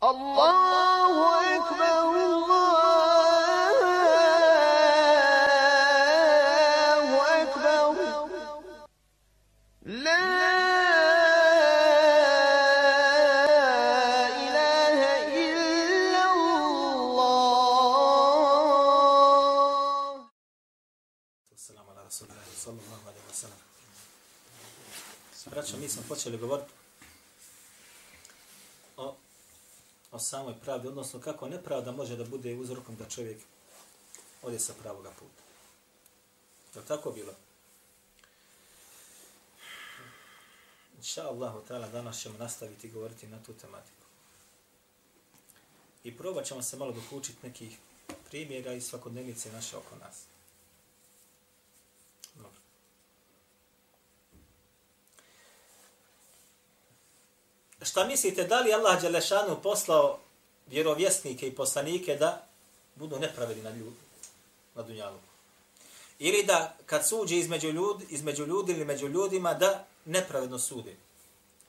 Allahu ekber, Allahu ekber. La ilahe illa Allah. Assalamu ala rasulillahi sallallahu alaihi wa sallam. Braćo, mi smo počeli govoriti o, o samoj pravdi, odnosno kako nepravda može da bude uzrokom da čovjek ode sa pravoga puta. Je tako bilo? Inša Allahu ta'ala danas ćemo nastaviti govoriti na tu tematiku. I probat ćemo se malo dokučiti nekih primjera i svakodnevnice naše oko nas. Šta mislite, da li Allah Đelešanu poslao vjerovjesnike i poslanike da budu nepravedni na ljudi, na dunjalu? Ili da kad suđe između ljudi, između ljudi ili među ljudima da nepravedno sude?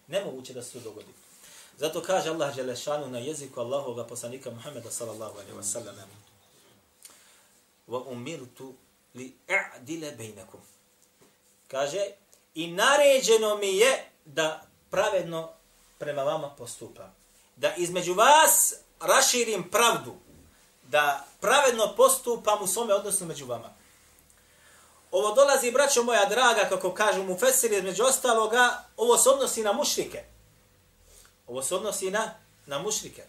Nemoguće da se to dogodi. Zato kaže Allah Đelešanu na jeziku Allahovog poslanika Muhammeda sallallahu alaihi wa sallam wa umirtu li a'dile bejnekum. Kaže, i naređeno mi je da pravedno prema vama postupam. Da između vas raširim pravdu. Da pravedno postupam u svome odnosu među vama. Ovo dolazi, braćo moja draga, kako kažu mu Fesir, između ostaloga, ovo se odnosi na mušrike. Ovo se odnosi na, na mušrike.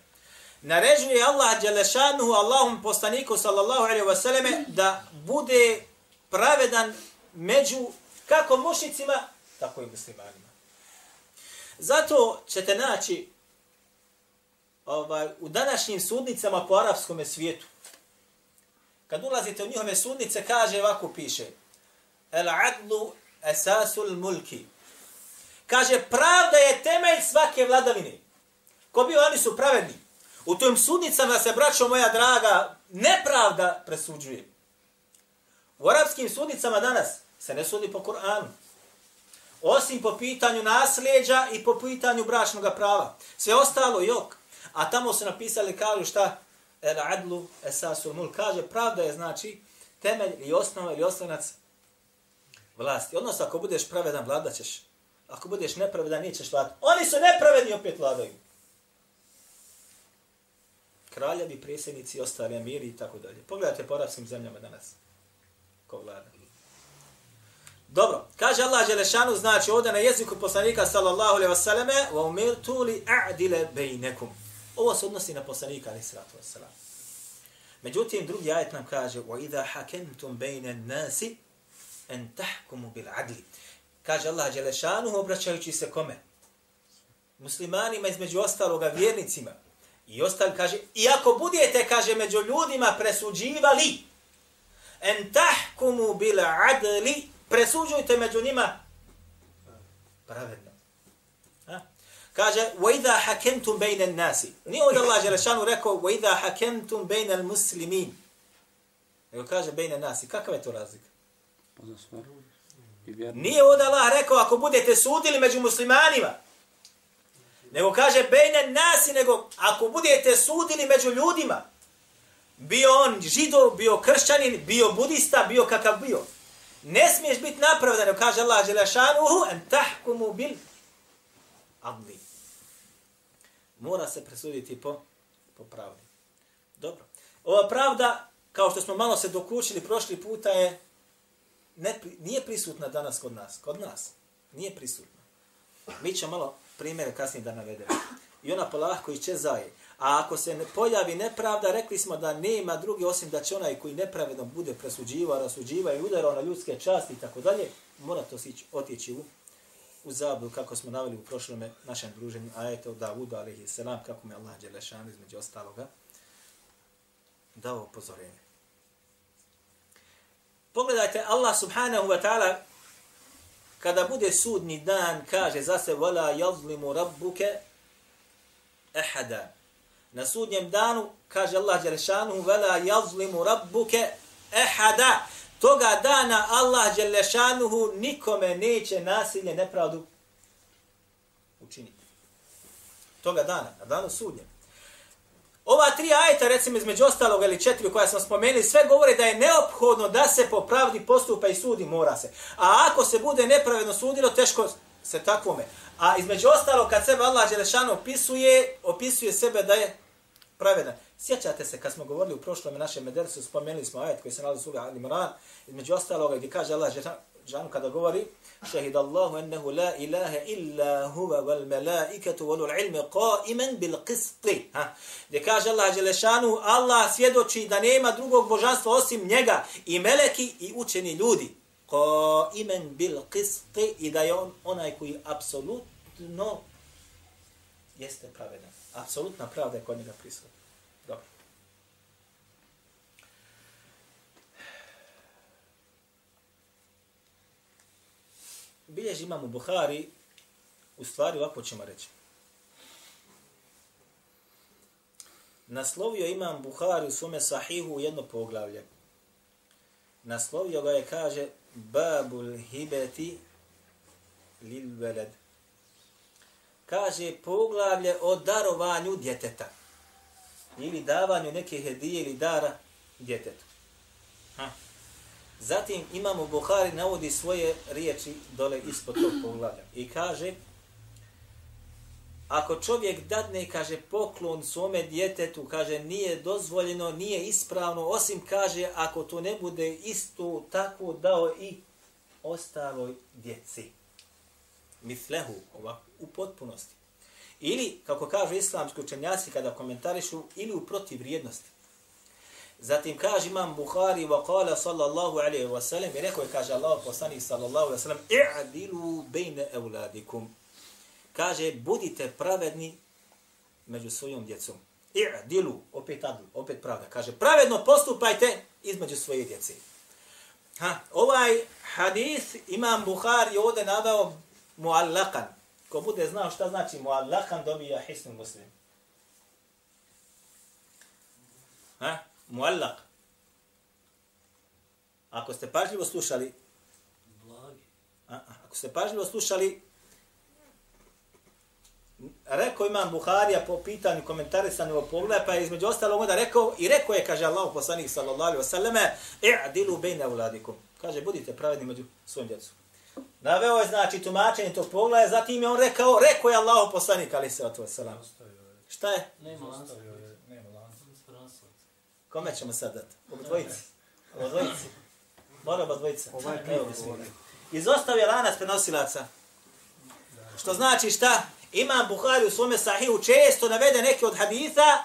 Naređuje Allah Đelešanuhu, Allahum postaniku, sallallahu alaihi wa sallame, da bude pravedan među kako mušicima, tako i muslimanima. Zato ćete naći ovaj, u današnjim sudnicama po arapskom svijetu. Kad ulazite u njihove sudnice, kaže ovako piše El adlu esasul mulki. Kaže, pravda je temelj svake vladavine. Ko bio, oni su pravedni. U tim sudnicama se, braćo moja draga, nepravda presuđuje. U arapskim sudnicama danas se ne sudi po Kur'anu. Osim po pitanju nasljeđa i po pitanju bračnog prava. Sve ostalo jok. A tamo su napisali, kažu šta? El adlu esasul mul. Kaže, pravda je znači temelj i osnova ili osnovnac vlasti. Odnosno, ako budeš pravedan, vladaćeš. Ako budeš nepravedan, nećeš vladati. Oni su nepravedni, opet vladaju. Kraljevi, presjednici, ostali emiri i tako dalje. Pogledajte po arabskim zemljama danas. Ko vlada. Dobro, kaže Allah Đelešanu, znači ovdje na jeziku poslanika sallallahu alaihi wasallame wa umirtu li a'dile bejnekum. Ovo se odnosi na poslanika alaihi sallatu wasallam. Međutim, drugi ajet nam kaže wa idha hakentum bejne nasi en tahkumu bil adli. Kaže Allah Đelešanu, obraćajući se kome? Muslimanima između ostaloga vjernicima. I ostali kaže, i ako budete, kaže, među ljudima presuđivali, en tahkumu bil adli, presuđujte među njima pravedno. Ha? Kaže, وَإِذَا حَكَمْتُمْ بَيْنَ النَّاسِ Nije ovdje Allah Želešanu rekao, وَإِذَا حَكَمْتُمْ بَيْنَ الْمُسْلِمِينَ Nego kaže, بَيْنَ النَّاسِ Kakav je to razlik? Nije ovdje Allah rekao, ako budete sudili među muslimanima, nego kaže, bejne nasi, nego ako budete sudili među ljudima, bio on židov, bio kršćanin, bio budista, bio kakav bio. Ne smiješ biti napravdan, kaže Allah Đelešanuhu, en tahkumu bil adli. Mora se presuditi po, po pravdi. Dobro. Ova pravda, kao što smo malo se dokučili prošli puta, je ne, nije prisutna danas kod nas. Kod nas. Nije prisutna. Mi ćemo malo primjere kasnije da navedemo. I ona polahko iščezaje. A ako se ne pojavi nepravda, rekli smo da nema drugi osim da će onaj koji nepravedno bude presuđivao, rasuđivao i udarao na ljudske časti i tako dalje, mora to sići, otići u, u zablu, kako smo naveli u prošlom našem druženju, a eto ali alaihi selam, kako me Allah Đelešan između ostaloga dao upozorenje. Pogledajte, Allah subhanahu wa ta'ala kada bude sudni dan, kaže za se wala yazlimu rabbuke ahada. Na sudnjem danu, kaže Allah Đelešanu, vela jazlimu rabbuke ahada. Toga dana Allah Đelešanuhu nikome neće nasilje, nepravdu učiniti. Toga dana, na danu sudnjem. Ova tri ajeta, recimo između ostalog ili četiri koja smo spomenuli, sve govore da je neophodno da se po pravdi postupa i sudi, mora se. A ako se bude nepravedno sudilo, teško se takvome. A između ostalo, kad sebe Allah Đelešanu opisuje, opisuje sebe da je pravedan. Sjećate se, kad smo govorili u prošlom našem medersu, spomenuli smo ajet koji se nalazi u suga Ali Imran, između ostaloga, gdje kaže Allah Đelešanu kada govori, Šehid Allahu ennehu la ilaha illa huva wal melaiketu wal ul ilme ko imen bil qisti. Ha? Gdje kaže Allah Đelešanu, Allah svjedoči da nema drugog božanstva osim njega i meleki i učeni ljudi qaimen bil qist i da je on onaj koji apsolutno jeste pravedan. Apsolutna pravda je kod njega prisutna. Dobro. bilježi imam u Buhari, u stvari ovako ćemo reći. Naslovio imam Buhari u svome sahihu jedno poglavlje. Naslovio ga je, kaže, Babul hibeti lil veled. Kaže, poglavlje o darovanju djeteta. Ili davanju neke hedije ili dara djetetu. Ha. Zatim imamo Buhari navodi svoje riječi dole ispod tog poglavlja i kaže ako čovjek dadne, kaže, poklon svome djetetu, kaže, nije dozvoljeno, nije ispravno, osim, kaže, ako to ne bude isto tako dao i ostaloj djeci. Miflehu, ovako, u potpunosti. Ili, kako kaže islamski učenjaci kada komentarišu, ili u protivrijednosti. Zatim kaže imam Buhari wa kala sallallahu alaihi wa sallam i rekao je kaže Allah poslanik sallallahu alaihi wa sallam i'adilu bejne evladikum. Kaže budite pravedni među svojom djecom. I'adilu, opet adlu, opet pravda. Kaže pravedno postupajte između svoje djece. Ha, ovaj hadis imam Buhari ovdje naveo muallakan. Ko bude znao šta znači muallakan dobija hisnu muslim. Ha? muallak. Ako ste pažljivo slušali, a, ako ste pažljivo slušali, rekao imam Buharija po pitanju komentarisanja ovog pogleda, pa je između ostalog onda rekao, i rekao je, kaže Allah poslanik sallallahu alaihi wa sallame, i'adilu bejne uladikum. Kaže, budite pravedni među svojim djecom. Naveo je, znači, tumačenje tog pogleda, zatim je on rekao, rekao je Allah poslanik, alaihi sallatu wa sallam. Šta je? Nema lanca. Kome ćemo sad dati? Obo dvojici. Obo dvojici. Mora obo dvojica. Evo bismillah. Izostavio lanac prenosilaca. Što znači šta? Imam Buhari u svome sahihu često navede neke od haditha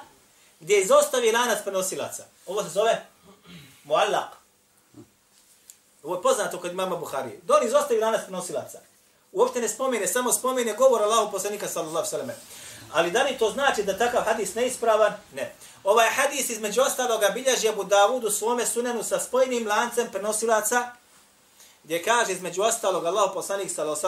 gdje izostavi lanac prenosilaca. Ovo se zove muallak. Ovo je poznato kod imama Buhari. Don izostavi lanac prenosilaca. Uopšte ne spomene, samo spomene govor Allahu poslanika sallallahu sallam. Ali da li to znači da takav hadis neispravan? Ne. Ovaj hadis između ostaloga bilježi Abu Dawud u svome sunenu sa spojnim lancem prenosilaca, gdje kaže između ostalog Allah poslanik sallallahu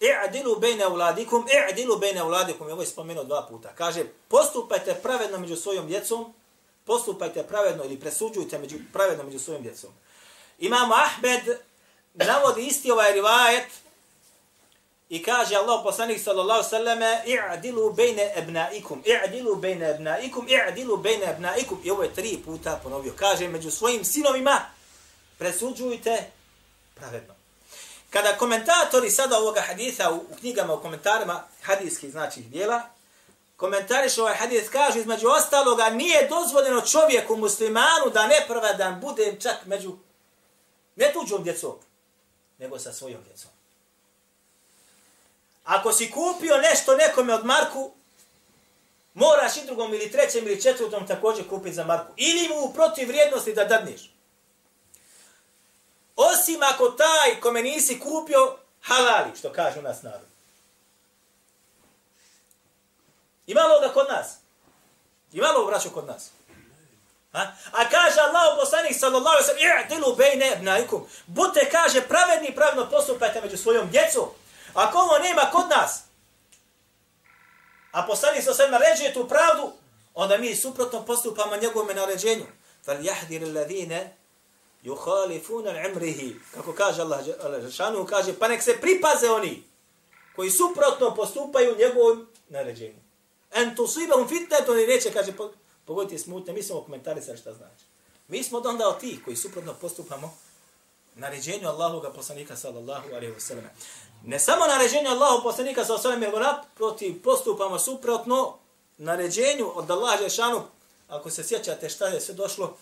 I'dilu bejne uladikum, i'dilu bejne uladikum, ovo je spomenuo dva puta. Kaže, postupajte pravedno među svojom djecom, postupajte pravedno ili presuđujte među, pravedno među svojom djecom. Imamo Ahmed, navodi isti ovaj rivajet, I kaže Allah poslanik sallallahu sallame i'dilu bejne ebnaikum, i'dilu bejne ebnaikum, i'dilu bejne ebnaikum. I ovo je tri puta ponovio. Kaže među svojim sinovima presuđujte pravedno. Kada komentatori sada ovoga haditha u, u knjigama, u komentarima hadijskih znači dijela, komentariš ovaj hadis, kaže između ostaloga nije dozvoljeno čovjeku muslimanu da nepravedan bude čak među ne tuđom djecom, nego sa svojom djecom. Ako si kupio nešto nekome od Marku, moraš i drugom ili trećem ili četvrtom također kupiti za Marku. Ili mu protiv vrijednosti da dadneš. Osim ako taj kome nisi kupio, halali, što kaže u nas narod. Imalo ga kod nas. Imalo vraću kod nas. A, a kaže Allah u poslanih sallallahu alaihi sallam, i'dilu bejne ebnaikum. Bute kaže, pravedni pravno postupajte među svojom djecom. Ako ovo nema kod nas, a poslanik sa sve naređuje tu pravdu, onda mi suprotno postupamo njegovome naređenju. Fal jahdir alladhine yukhalifun al-amrihi. Kako kaže Allah Žešanu, kaže, pa nek se pripaze oni koji suprotno postupaju njegovom naređenju. En tusibahum fitnetun i neće, kaže, pogoditi smutne. Mi smo komentarisali šta znači. Mi smo od onda od tih koji suprotno postupamo naređenju Allahoga poslanika sallallahu alaihi ve sellem Ne samo naređenju Allahu poslanika sallallahu alaihi wa sallam, nego naprotiv postupamo suprotno naređenju od Allaha Žešanu. Ako se sjećate šta je sve došlo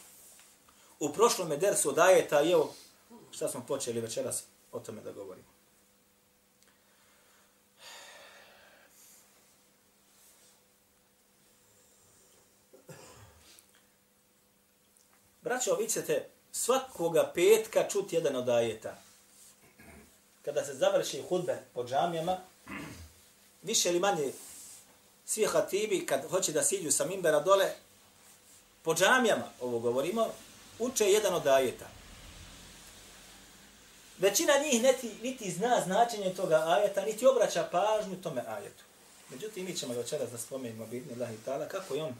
u prošlom dersu od ajeta, evo šta smo počeli večeras o tome da govorimo. Braćo, vi ćete svakoga petka čuti jedan od ajeta. Kada se završi hudbe po džamijama, više ili manje svi hatibi kad hoće da siđu sa mimbera dole, po džamijama, ovo govorimo, uče jedan od ajeta. Većina njih niti, niti zna značenje toga ajeta, niti obraća pažnju tome ajetu. Međutim, mi ćemo večeras da spomenimo bitni Allah i ta'ala kako je on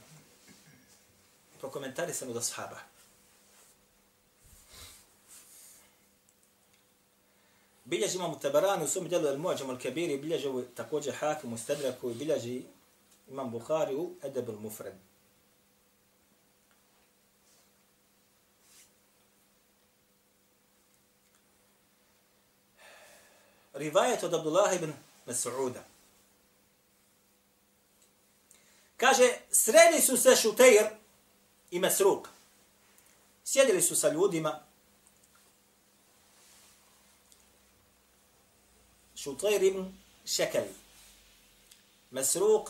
prokomentarisan od ashaba. Bilježi imam Tabarani u svom djelu El Mu'đam Al Kabiri, bilježi također Hakim u Stedraku i bilježi imam Bukhari u Edeb Al Mufred. Rivajet od Abdullah ibn Mas'uda. Kaže, sredi su se Šutejr i Mesruk. Sjedili su sa ljudima. Šutejr ibn Šekeli. Mesruk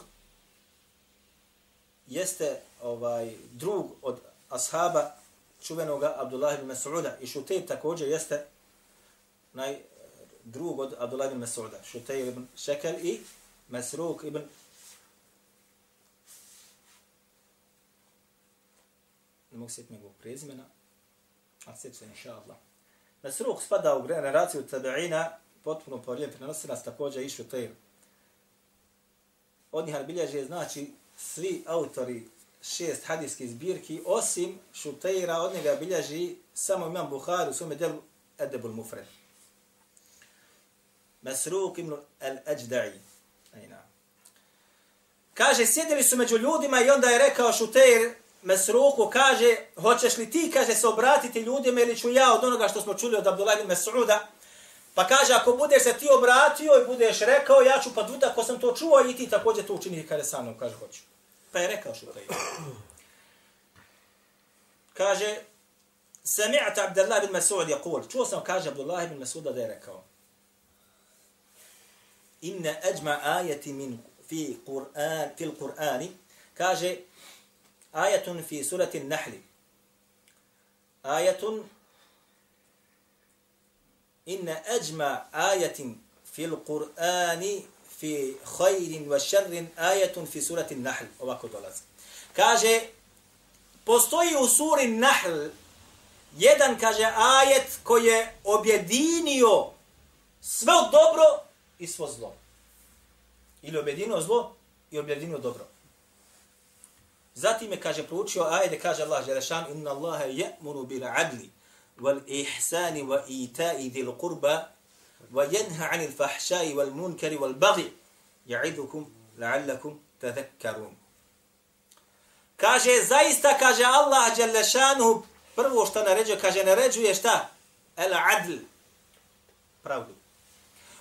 jeste ovaj drug od ashaba čuvenoga Abdullah ibn Mas'uda i Šuteir također jeste naj drug od Abdullah ibn Mas'uda, Šuteir ibn Šekel i Mesruk ibn ne mogu sjetiti njegovog prezimena, a sjeću se inša Allah. Mesruk spada u generaciju tabi'ina, potpuno povrijem prenosi nas također i Šuteir. Od njih bilježe znači svi autori šest hadijskih zbirki, osim Šutejra, od njega bilježi samo imam Buhari u svome delu Edebul Mufred. Masruk ibn al-Ajda'i. Kaže, sjedili su među ljudima i onda je rekao Šuteir Mesruku, kaže, hoćeš li ti, kaže, se obratiti ljudima ili ću ja od onoga što smo čuli od Abdullah ibn Mes'uda, pa kaže, ako budeš se ti obratio i budeš rekao, ja ću pa dvuta, ako sam to čuo i ti također to učini kada sa mnom, kaže, hoću. Pa je rekao Šuteir. Kaže, Sami'at Abdullah ibn Mas'ud yaqul, čuo sam kaže Abdullah ibn Mas'uda da je rekao: Inna ajma ajati min fi Kur'an, fil Kur'ani, kaže ayatun fi surati an-Nahl. Ayatun inna ajma ayatin fi Kur'ani fi khairin wa sharrin ayatun fi surati an-Nahl. Ovako dolazi. Kaže postoji u suri Nahl jedan, kaže, ajet koji je objedinio sve dobro i svo zlo. Ili objedinio zlo i objedinio dobro. Zatim je, kaže, proučio ajde, kaže Allah, Želešan, inna Allahe je'muru bil adli, wal ihsani wa ita'i dhil qurba, wa jenha anil fahšai wal munkari wal bagi, ja'idukum la'allakum tadhekkarun. Kaže, zaista, kaže Allah, Želešanu, prvo što naređuje, kaže, naređuje šta? El adl. Pravdu.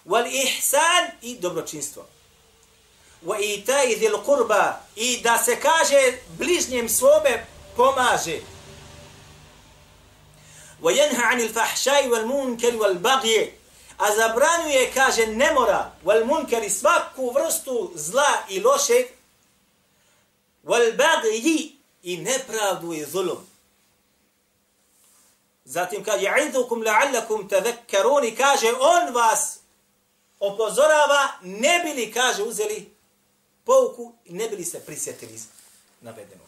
Wal ihsan i dobročinstvo. Wa itai dhil kurba i da se kaže bližnjem svome pomaže. Wa yanha anil fahšaj wal munkar wal bagje A zabranjuje, kaže, nemora, wal munkar svaku vrstu zla i lošeg, wal bagji i nepravdu i zulum. Zatim kaže, ja'idukum la'allakum tadhakkarun i kaže, on vas opozorava, ne bili, kaže, uzeli pouku i ne bili se prisjetili navedeno.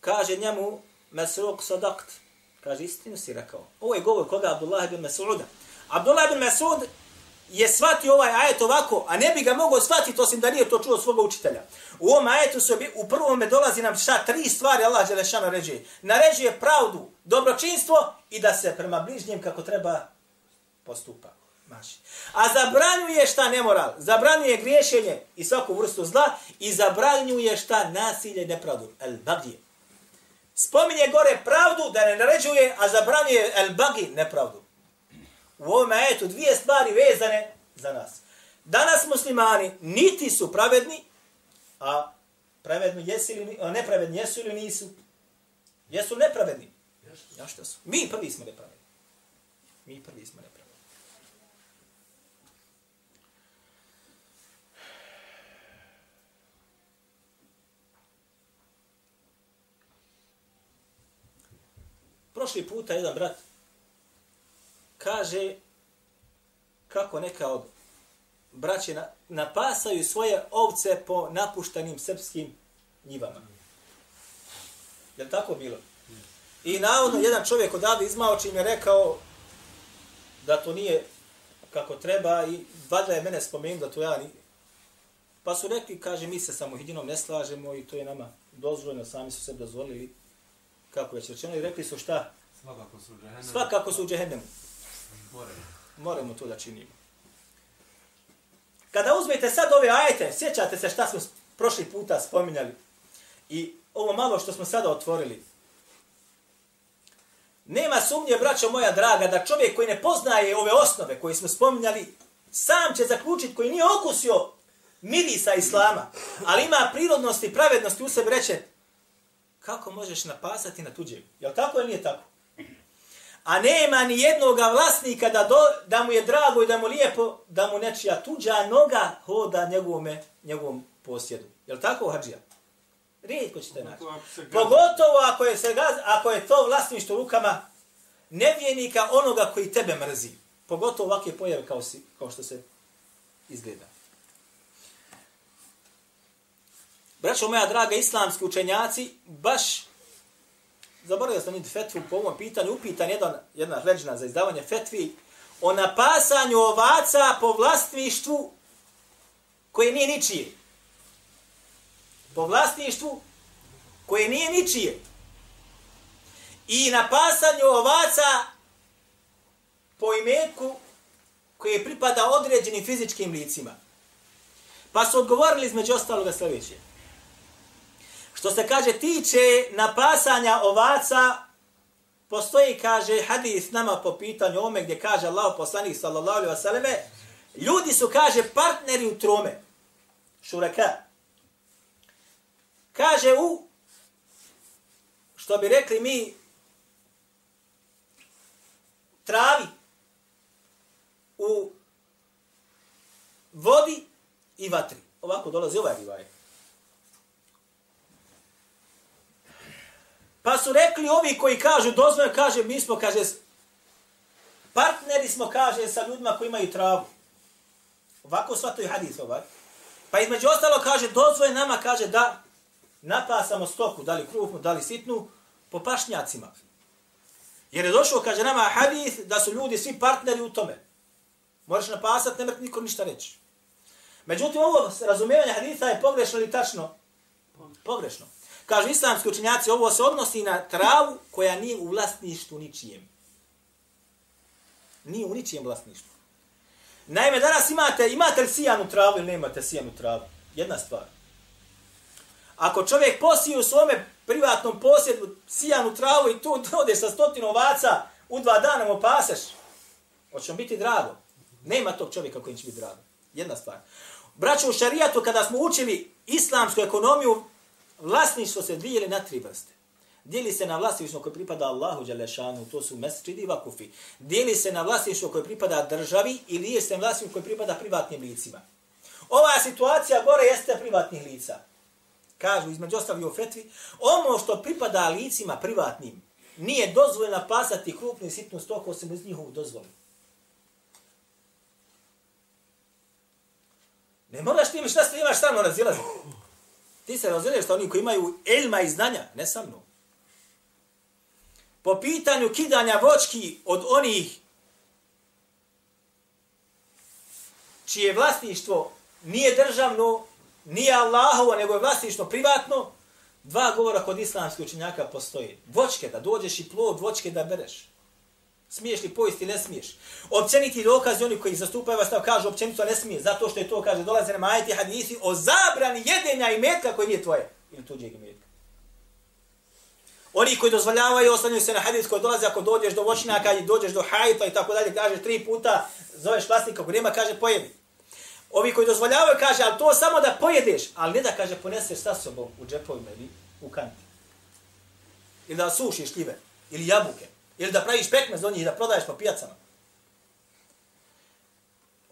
Kaže njemu, Mesruk sadakt, kaže, istinu si rekao. Ovo je govor koga Abdullah ibn Mes'uda. Abdullah ibn Mes'ud je shvatio ovaj ajet ovako, a ne bi ga mogao shvatiti osim da nije to čuo svoga učitelja. U ovom ajetu su, u prvome dolazi nam šta tri stvari Allah Đelešana ređe. Naređuje pravdu, dobročinstvo i da se prema bližnjem kako treba postupa. Maši. A zabranjuje šta nemoral, zabranjuje griješenje i svaku vrstu zla i zabranjuje šta nasilje i nepravdu. El bagije. Spominje gore pravdu da ne naređuje, a zabranjuje el bagi nepravdu. U ovome ajetu dvije stvari vezane za nas. Danas muslimani niti su pravedni, a pravedni jesu ili a nepravedni jesu ili nisu? Jesu nepravedni? Ja što su? Mi prvi smo nepravedni. Mi prvi smo nepravedni. Prošli puta jedan brat kaže kako neka od braće na, napasaju svoje ovce po napuštanim srpskim njivama. Je li tako bilo? I navodno jedan čovjek odavde izmao čim je rekao da to nije kako treba i valjda je mene spomenuo da to ja ni... Pa su rekli, kaže, mi se samo hidinom ne slažemo i to je nama dozvoljeno, sami su se dozvolili, kako već rečeno, i rekli su šta? Svakako su u džehennemu. Svakako su u džehennemu. More. Moramo to da činimo. Kada uzmete sad ove ajete, sjećate se šta smo prošli puta spominjali i ovo malo što smo sada otvorili. Nema sumnje, braćo moja draga, da čovjek koji ne poznaje ove osnove koje smo spominjali, sam će zaključiti koji nije okusio mirisa islama, ali ima prirodnosti i pravednosti u sebi reće, kako možeš napasati na tuđeg? Je li tako ili nije tako? A nema ni jednoga vlasnika da, do, da mu je drago i da mu lijepo, da mu nečija tuđa noga hoda njegovome, njegovom posjedu. Je li tako, Hadžija? Rijetko ćete naći. Pogotovo ako je, se gaz, ako je to vlasništvo rukama nevjenika onoga koji tebe mrzi. Pogotovo ovakve pojave kao, si, kao što se izgleda. Braćo moja draga islamski učenjaci, baš zaboravio sam niti fetvu po ovom pitanju, upitan jedan, jedna ređina za izdavanje fetvi o napasanju ovaca po vlastništvu koje nije ničije. Po vlastništvu koje nije ničije. I napasanju ovaca po imetku koje pripada određenim fizičkim licima. Pa su odgovorili između ostaloga sljedeće. Što se kaže tiče napasanja ovaca, postoji, kaže, hadis nama po pitanju ome gdje kaže Allah poslanik sallallahu alaihi wasallam, ljudi su, kaže, partneri u trome. Šureka. Kaže u, što bi rekli mi, travi, u vodi i vatri. Ovako dolazi ovaj rivajet. Pa su rekli ovi koji kažu, dozvoljeno kaže, mi smo, kaže, partneri smo, kaže, sa ljudima koji imaju travu. Ovako shvataju hadis ovaj. Pa između ostalo kaže, dozvoje nama, kaže, da napasamo stoku, da li krupnu, da li sitnu, po pašnjacima. Jer je došlo, kaže nama hadis, da su ljudi svi partneri u tome. Moraš napasat, ne mrti niko ništa reći. Međutim, ovo razumijevanje hadisa je pogrešno ili tačno? Pogrešno. Kažu islamski učenjaci, ovo se odnosi na travu koja nije u vlasništvu ničijem. Nije u ničijem vlasništvu. Naime, danas imate, imate li sijanu travu ili nemate sijanu travu? Jedna stvar. Ako čovjek posije u svome privatnom posjedu sijanu travu i tu odeš sa stotinu ovaca, u dva dana mu paseš, hoće biti drago. Nema tog čovjeka koji će biti drago. Jedna stvar. Braćo, u šarijatu, kada smo učili islamsku ekonomiju, vlasništvo se dijeli na tri vrste. Dijeli se na vlasništvo koje pripada Allahu Đalešanu, to su mesčidi i vakufi. Dijeli se na vlasništvo koje pripada državi ili dijeli se na vlasništvo koje pripada privatnim licima. Ova situacija gore jeste privatnih lica. Kažu, između ostali u fetvi, ono što pripada licima privatnim, nije dozvoljeno pasati krupnu i sitnu stoku osim iz njihovu dozvolu. Ne moraš ti mi šta ste imaš samo razilaziti. Ti se razilaziš sa oni koji imaju elma i znanja, ne sa mnom. Po pitanju kidanja vočki od onih čije vlasništvo nije državno, nije Allahovo, nego je vlasništvo privatno, dva govora kod islamskih učenjaka postoji. Vočke, da dođeš i plod vočke da bereš. Smiješ li pojesti, ne smiješ. Općeniti dokazi oni koji zastupaju vas kažu općenito ne smije, zato što je to, kaže, dolaze nam ajeti hadisi o zabrani jedenja i metka koji nije tvoje. Ili tuđeg metka. Oni koji dozvoljavaju oslanjuju se na hadis koji dolaze ako dođeš do voćnjaka i dođeš do hajta i tako dalje, kaže tri puta, zoveš vlasnika ako nema, kaže pojedi. Ovi koji dozvoljavaju kaže, ali to samo da pojedeš, ali ne da kaže poneseš sa sobom u džepovima ili u kanti. Ili da sušiš šljive, ili jabuke, ili da praviš pekmez do njih i da prodaješ po pijacama.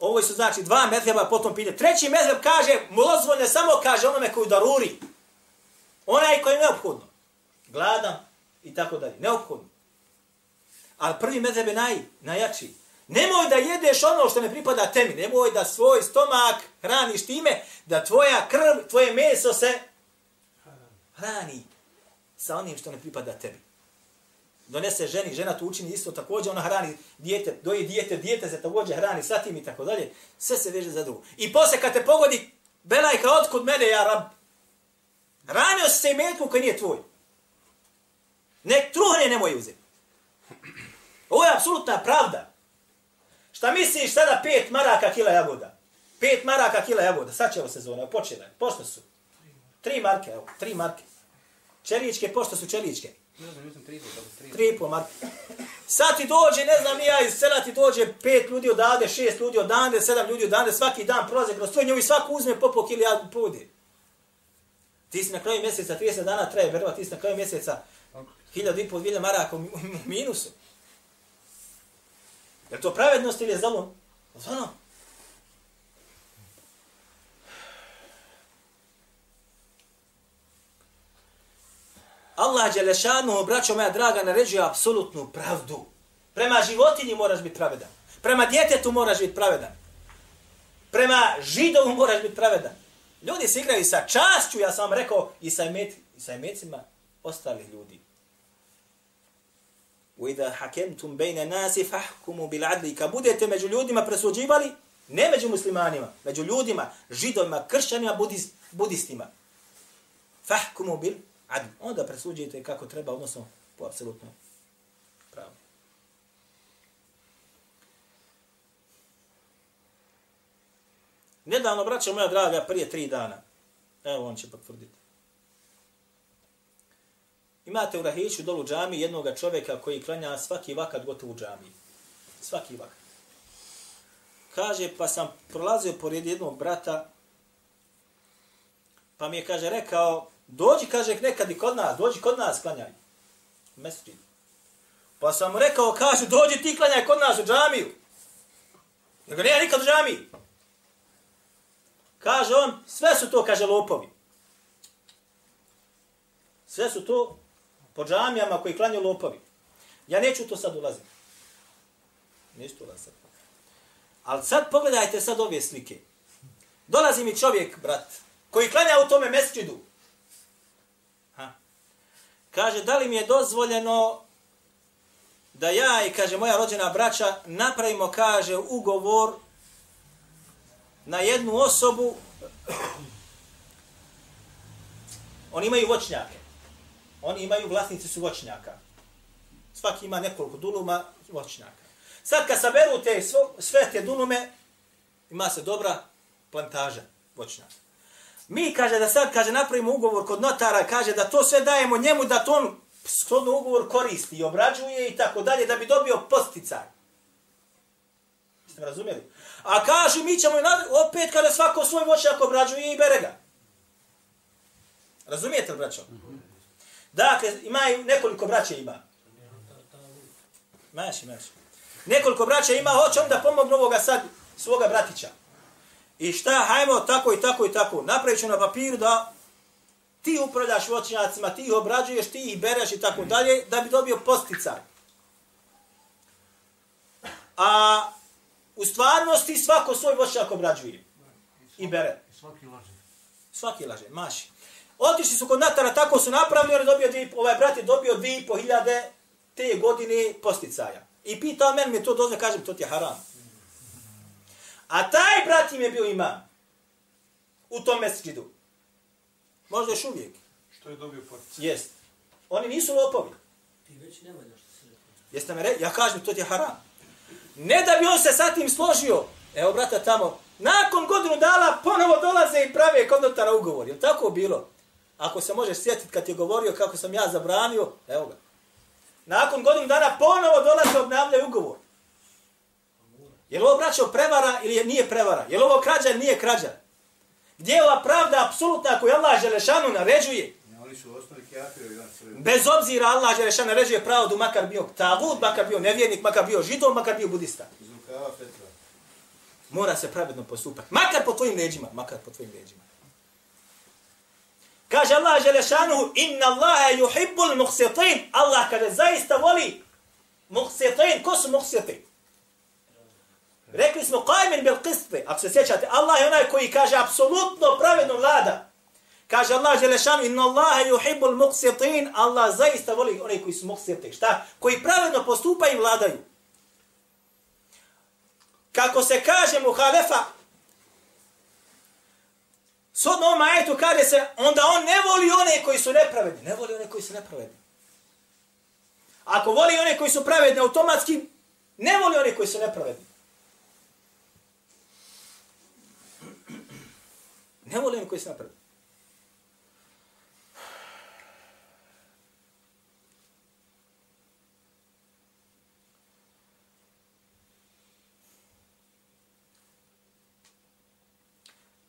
Ovo su znači dva medheba potom pide. Treći medheb kaže, dozvoljne samo kaže onome koji daruri. Onaj koji je neophodno. Gladan i tako dalje. Neophodno. Ali prvi medheb je naj, najjačiji. Nemoj da jedeš ono što ne pripada temi. Nemoj da svoj stomak hraniš time da tvoja krv, tvoje meso se hrani sa onim što ne pripada tebi. Donese ženi, žena to učini isto također, ona hrani dijete, doji dijete, dijete se također hrani sa tim i tako dalje. Sve se veže za drugo. I posle kad te pogodi, belajka, otkud mene, ja rab? Hranio se i metku koji nije tvoj. Nek truhne nemoj uzeti. Ovo je apsolutna pravda. Šta misliš sada pet maraka kila jagoda? Pet maraka kila jagoda. Sad će ovo sezona, počela je. Pošto su? Tri marke, evo, tri marke. Čeličke, pošto su čeličke? Ne znam, mislim tri puta, tri. Tri i pol marke. Sad ti dođe, ne znam, ja iz sela ti dođe pet ljudi odavde, šest ljudi odavde, sedam ljudi odavde, svaki dan prolaze kroz tvoj njovi, svako uzme po po kili jagoda pudi. Ti si na kraju mjeseca, 30 dana traje berba, ti si na kraju mjeseca hiljadu i pol, dvije maraka u minusu. Je to pravednost ili je zalom? Zvano. Allah Đelešanu, braćo moja draga, naređuje apsolutnu pravdu. Prema životinji moraš biti pravedan. Prema djetetu moraš biti pravedan. Prema židovu moraš biti pravedan. Ljudi se igraju sa čašću, ja sam vam rekao, i sa, imet, i sa imecima ostalih ljudi. وَإِذَا حَكَمْتُمْ بَيْنَ نَاسِ فَحْكُمُوا بِالْعَدْلِ Kad budete među ljudima presuđivali, ne među muslimanima, među ljudima, židovima, kršćanima, budis, budistima. فَحْكُمُوا بِالْعَدْلِ Onda presuđujete kako treba, odnosno po apsolutno pravu. Nedavno, braćo moja draga, prije tri dana, evo on će potvrditi. Imate u Rahiću dolu džami jednog čovjeka koji klanja svaki vakat gotovo u džami. Svaki vakat. Kaže, pa sam prolazio pored jednog brata, pa mi je, kaže, rekao, dođi, kaže, nekad i kod nas, dođi kod nas, klanjaj. Mesečin. Pa sam mu rekao, kaže, dođi ti klanjaj kod nas u džamiju. Ja ga nema nikad u džamiji. Kaže on, sve su to, kaže, lopovi. Sve su to po džamijama koji klanju lopovi. Ja neću to sad ulaziti. Neću to ulaziti. Ali sad pogledajte sad ove slike. Dolazi mi čovjek, brat, koji klanja u tome mesčidu. Kaže, da li mi je dozvoljeno da ja i, kaže, moja rođena braća napravimo, kaže, ugovor na jednu osobu. Oni imaju voćnjake. Oni imaju vlasnici su voćnjaka. Svaki ima nekoliko duluma voćnjaka. Sad kad saberu te sve te dulume, ima se dobra plantaža voćnjaka. Mi kaže da sad kaže napravimo ugovor kod notara, kaže da to sve dajemo njemu da to on shodno ugovor koristi i obrađuje i tako dalje da bi dobio posticaj. Ste razumjeli? A kažu mi ćemo opet kada svako svoj voćnjak obrađuje i bere ga. Razumijete li, braćo? Dakle, ima nekoliko braća ima. Maši, maši. Nekoliko braća ima, hoće on da pomogne ovoga sad svoga bratića. I šta, hajmo tako i tako i tako. Napravit ću na papiru da ti upravljaš voćnjacima, ti ih obrađuješ, ti ih bereš i tako dalje, da bi dobio posticaj. A u stvarnosti svako svoj voćnjak obrađuje. I bere. Svaki laže. Svaki laže, maši. Otišli su kod Natara, tako su napravili, on je dobio dvije, ovaj brat je dobio dvije i po hiljade te godine posticaja. I pitao meni mi je to dozve, kažem, to ti je haram. A taj brat im je bio imam. U tom mesčidu. Možda još uvijek. Što je dobio poticaj? Jest. Oni nisu lopovi. Ti već nema što se rekao. Jeste me re? Ja kažem, to ti je haram. Ne da bi on se sa tim složio. Evo, brata, tamo, nakon godinu dala ponovo dolaze i prave kod notara ugovor. Je tako bilo? Ako se možeš sjetiti kad je govorio kako sam ja zabranio, evo ga. Nakon godinu dana ponovo dolaze obnavljaju ugovor. Je li ovo braćo prevara ili je, nije prevara? Je li ovo krađa ili nije krađa? Gdje je ova pravda apsolutna koju Allah Želešanu naređuje? Bez obzira Allah Želešanu naređuje pravdu makar bio tagut, makar bio nevjernik, makar bio židov, makar bio budista. Mora se pravedno postupati. Makar po tvojim leđima. Makar po tvojim leđima. Kaže Allah Želešanuhu, inna Allahe yuhibbul muhsitin. Allah kaže, zaista voli muhsitin. Ko su muhsitin? Rekli smo, qajmin bil qisti. Ako se sjećate, Allah je onaj koji kaže, apsolutno pravedno vlada. Kaže Allah Želešanu, inna Allahe yuhibbul muqsitin, Allah zaista voli onaj koji su muhsitin. Šta? Koji pravedno postupaju i vladaju. Kako se kaže mu halefa, Sodno ovom ajetu kaže se, onda on ne voli one koji su nepravedni. Ne voli one koji su nepravedni. Ako voli one koji su pravedni, automatski ne voli one koji su nepravedni. Ne voli oni koji se nepravedni.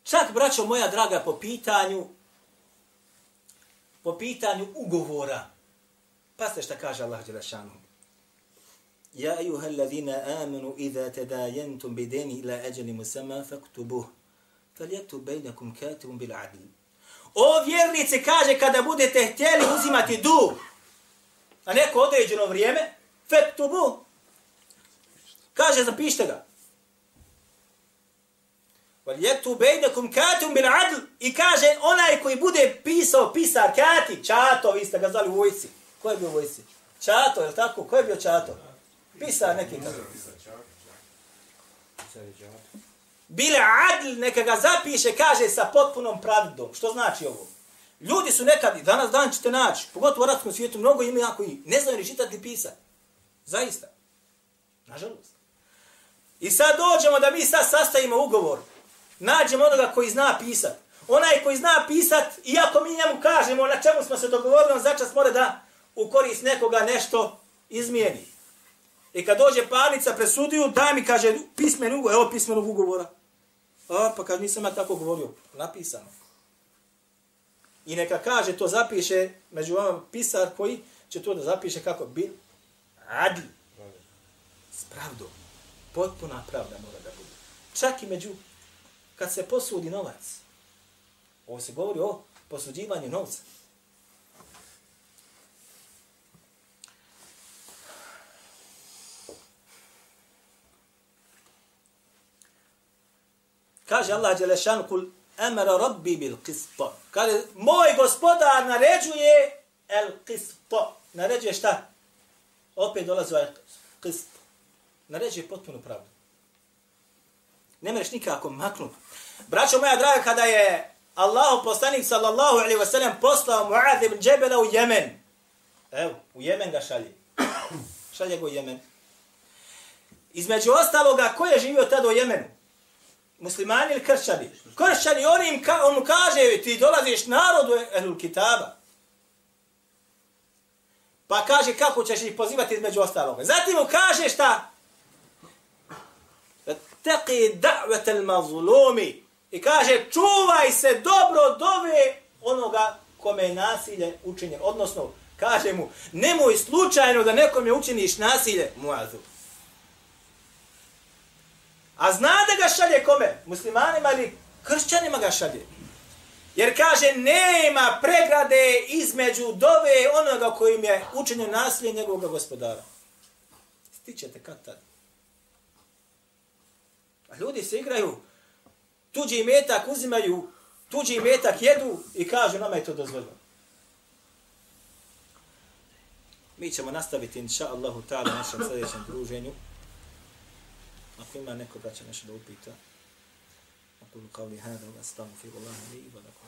Čak, braćo moja draga, po pitanju po pitanju ugovora. Pa šta kaže Allah Đelešanu. Ja ejuha alladhina amanu idha tadayantum bideni ila ajali musamma faktubuh. فَلْيَتُوا bainakum كَاتِبٌ bil adl. O vjernice kaže kada budete htjeli uzimati dug na neko određeno vrijeme, fektubu. Kaže zapišite ga. Wal yaktu bainakum bil adl i kaže onaj koji bude pisao pisar kati čato vi ste ga zvali u vojci. ko je bio u vojci? čato je tako ko je bio čato pisar neki kako bile adl neka ga zapiše kaže sa potpunom pravdom što znači ovo ljudi su nekad i danas dan ćete naći pogotovo u arabskom svijetu mnogo ima koji ne znaju ni čitati ni pisati zaista nažalost i sad dođemo da mi sad sastavimo ugovor nađemo onoga koji zna pisat. Onaj koji zna pisat, iako mi njemu kažemo na čemu smo se dogovorili, on začas mora da u korist nekoga nešto izmijeni. I kad dođe parnica presudiju, daj mi, kaže, pismen ugovor, evo pismenog ugovora. A, pa kad nisam ja tako govorio, napisano. I neka kaže, to zapiše, među vama pisar koji će to da zapiše kako bil adl. S pravdom. Potpuna pravda mora da bude. Čak i među kad se posudi novac. Ovo se govori o posuđivanju novca. Kaže Allah Đelešan kul emara rabbi bil qisto. Kaže, moj gospodar naređuje el qisto. Naređuje šta? Opet dolazi ovaj qist. Naređuje potpuno pravdu. Ne mereš nikako maknuti. Braćo moja draga, kada je Allah poslanik sallallahu alaihi wasallam poslao Muad ibn Džebela u Jemen. Evo, u Jemen ga šalje. šalje ga u Jemen. Između ostaloga, ko je živio tada u Jemenu? Muslimani ili kršćani? Kršćani, on, im ka, on mu kaže, ti dolaziš narodu Ehlul Kitaba. Pa kaže, kako ćeš ih pozivati između ostaloga? Zatim mu kaže šta? Teqi da'vetel mazlumi. I kaže, čuvaj se dobro dove onoga kome je nasilje učinjen. Odnosno, kaže mu, nemoj slučajno da nekom je učiniš nasilje, muazu. A zna da ga šalje kome? Muslimanima ili kršćanima ga šalje. Jer kaže, nema pregrade između dove onoga kojim je učenje nasilje njegovog gospodara. Stićete kad tad. A ljudi se igraju, tuđi metak uzimaju, tuđi metak jedu i kažu nama je to dozvoljeno. Mi ćemo nastaviti, inša Allahu ta'ala, našem sljedećem druženju. Ako ima neko da će nešto da upita. أقول قولي هذا وأستغفر الله لي ولكم